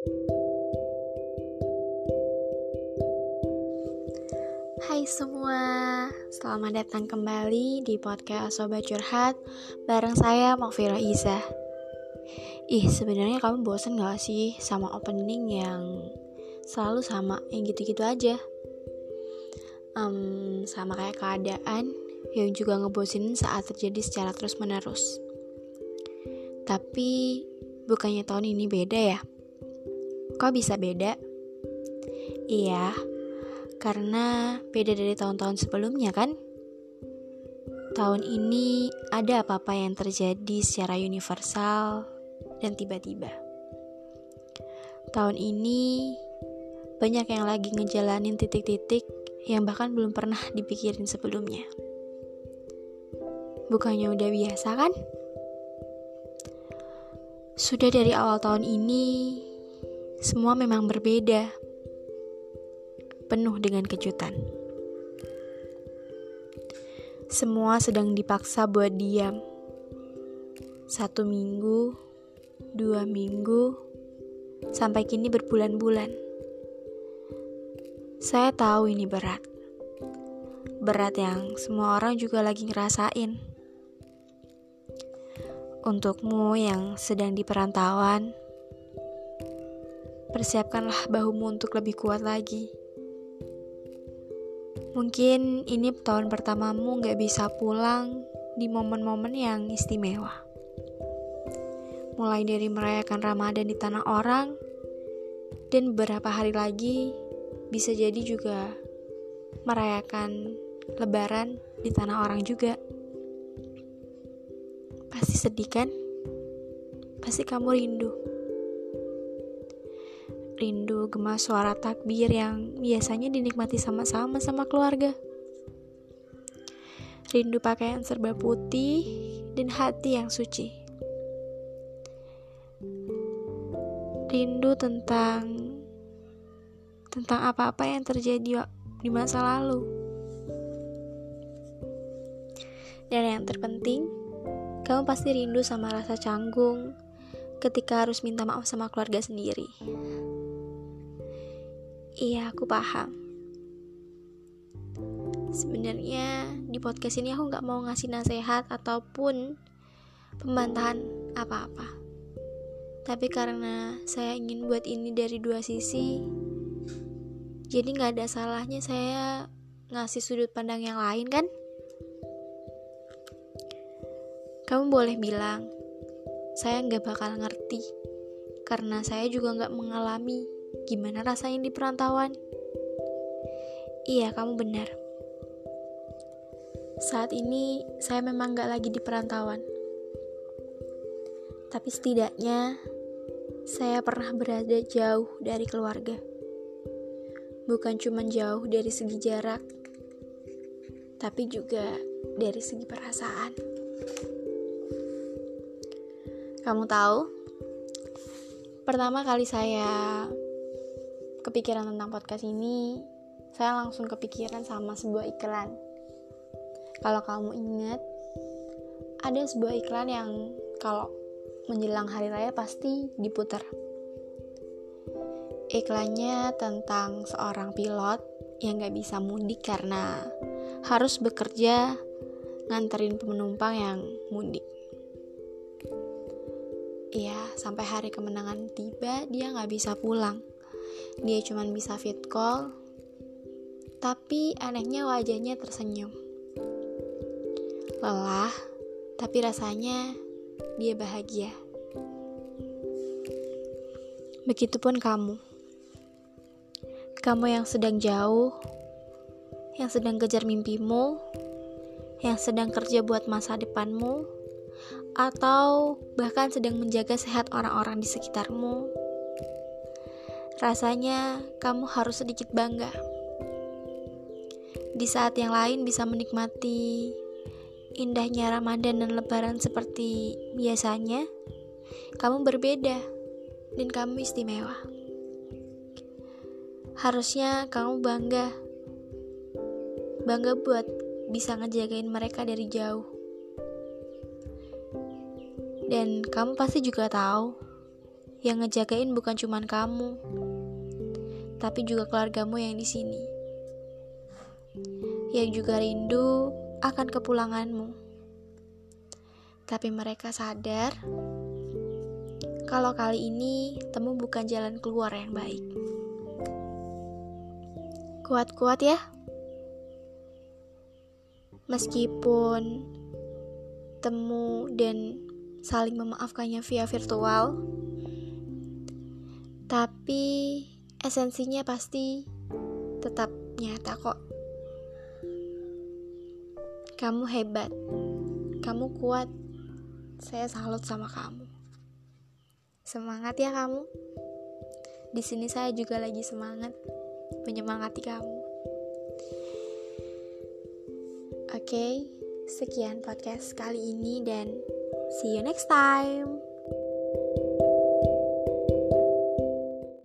Hai semua, selamat datang kembali di podcast Sobat Curhat bareng saya Mokfiro Iza. Ih, sebenarnya kamu bosen gak sih sama opening yang selalu sama, yang gitu-gitu aja? Um, sama kayak keadaan yang juga ngebosenin saat terjadi secara terus-menerus. Tapi, bukannya tahun ini beda ya? Kok bisa beda? Iya, karena beda dari tahun-tahun sebelumnya kan? Tahun ini ada apa-apa yang terjadi secara universal dan tiba-tiba. Tahun ini banyak yang lagi ngejalanin titik-titik yang bahkan belum pernah dipikirin sebelumnya. Bukannya udah biasa kan? Sudah dari awal tahun ini, semua memang berbeda penuh dengan kejutan. Semua sedang dipaksa buat diam. Satu minggu, dua minggu, sampai kini berbulan-bulan. Saya tahu ini berat. Berat yang semua orang juga lagi ngerasain. Untukmu yang sedang di perantauan, persiapkanlah bahumu untuk lebih kuat lagi. Mungkin ini tahun pertamamu gak bisa pulang di momen-momen yang istimewa. Mulai dari merayakan Ramadan di tanah orang, dan beberapa hari lagi bisa jadi juga merayakan Lebaran di tanah orang juga. Pasti sedih kan? Pasti kamu rindu rindu gemas suara takbir yang biasanya dinikmati sama-sama sama keluarga. Rindu pakaian serba putih dan hati yang suci. Rindu tentang tentang apa-apa yang terjadi di masa lalu. Dan yang terpenting, kamu pasti rindu sama rasa canggung ketika harus minta maaf sama keluarga sendiri. Iya, aku paham. Sebenarnya di podcast ini aku nggak mau ngasih nasihat ataupun pembantahan apa-apa. Tapi karena saya ingin buat ini dari dua sisi, jadi nggak ada salahnya saya ngasih sudut pandang yang lain kan? Kamu boleh bilang, saya nggak bakal ngerti, karena saya juga nggak mengalami Gimana rasanya di perantauan? Iya, kamu benar. Saat ini saya memang gak lagi di perantauan. Tapi setidaknya saya pernah berada jauh dari keluarga. Bukan cuma jauh dari segi jarak, tapi juga dari segi perasaan. Kamu tahu, pertama kali saya kepikiran tentang podcast ini, saya langsung kepikiran sama sebuah iklan. Kalau kamu ingat, ada sebuah iklan yang kalau menjelang hari raya pasti diputar. Iklannya tentang seorang pilot yang gak bisa mudik karena harus bekerja nganterin penumpang yang mudik. Iya, sampai hari kemenangan tiba dia gak bisa pulang dia cuma bisa fit call, tapi anehnya wajahnya tersenyum. Lelah, tapi rasanya dia bahagia. Begitupun kamu. Kamu yang sedang jauh, yang sedang kejar mimpimu, yang sedang kerja buat masa depanmu, atau bahkan sedang menjaga sehat orang-orang di sekitarmu Rasanya kamu harus sedikit bangga. Di saat yang lain bisa menikmati indahnya Ramadan dan Lebaran seperti biasanya, kamu berbeda dan kamu istimewa. Harusnya kamu bangga. Bangga buat bisa ngejagain mereka dari jauh. Dan kamu pasti juga tahu yang ngejagain bukan cuma kamu, tapi juga keluargamu yang di sini. Yang juga rindu akan kepulanganmu. Tapi mereka sadar kalau kali ini temu bukan jalan keluar yang baik. Kuat-kuat ya. Meskipun temu dan saling memaafkannya via virtual, tapi esensinya pasti tetap nyata kok. Kamu hebat, kamu kuat. Saya salut sama kamu. Semangat ya kamu. Di sini saya juga lagi semangat menyemangati kamu. Oke, sekian podcast kali ini dan see you next time.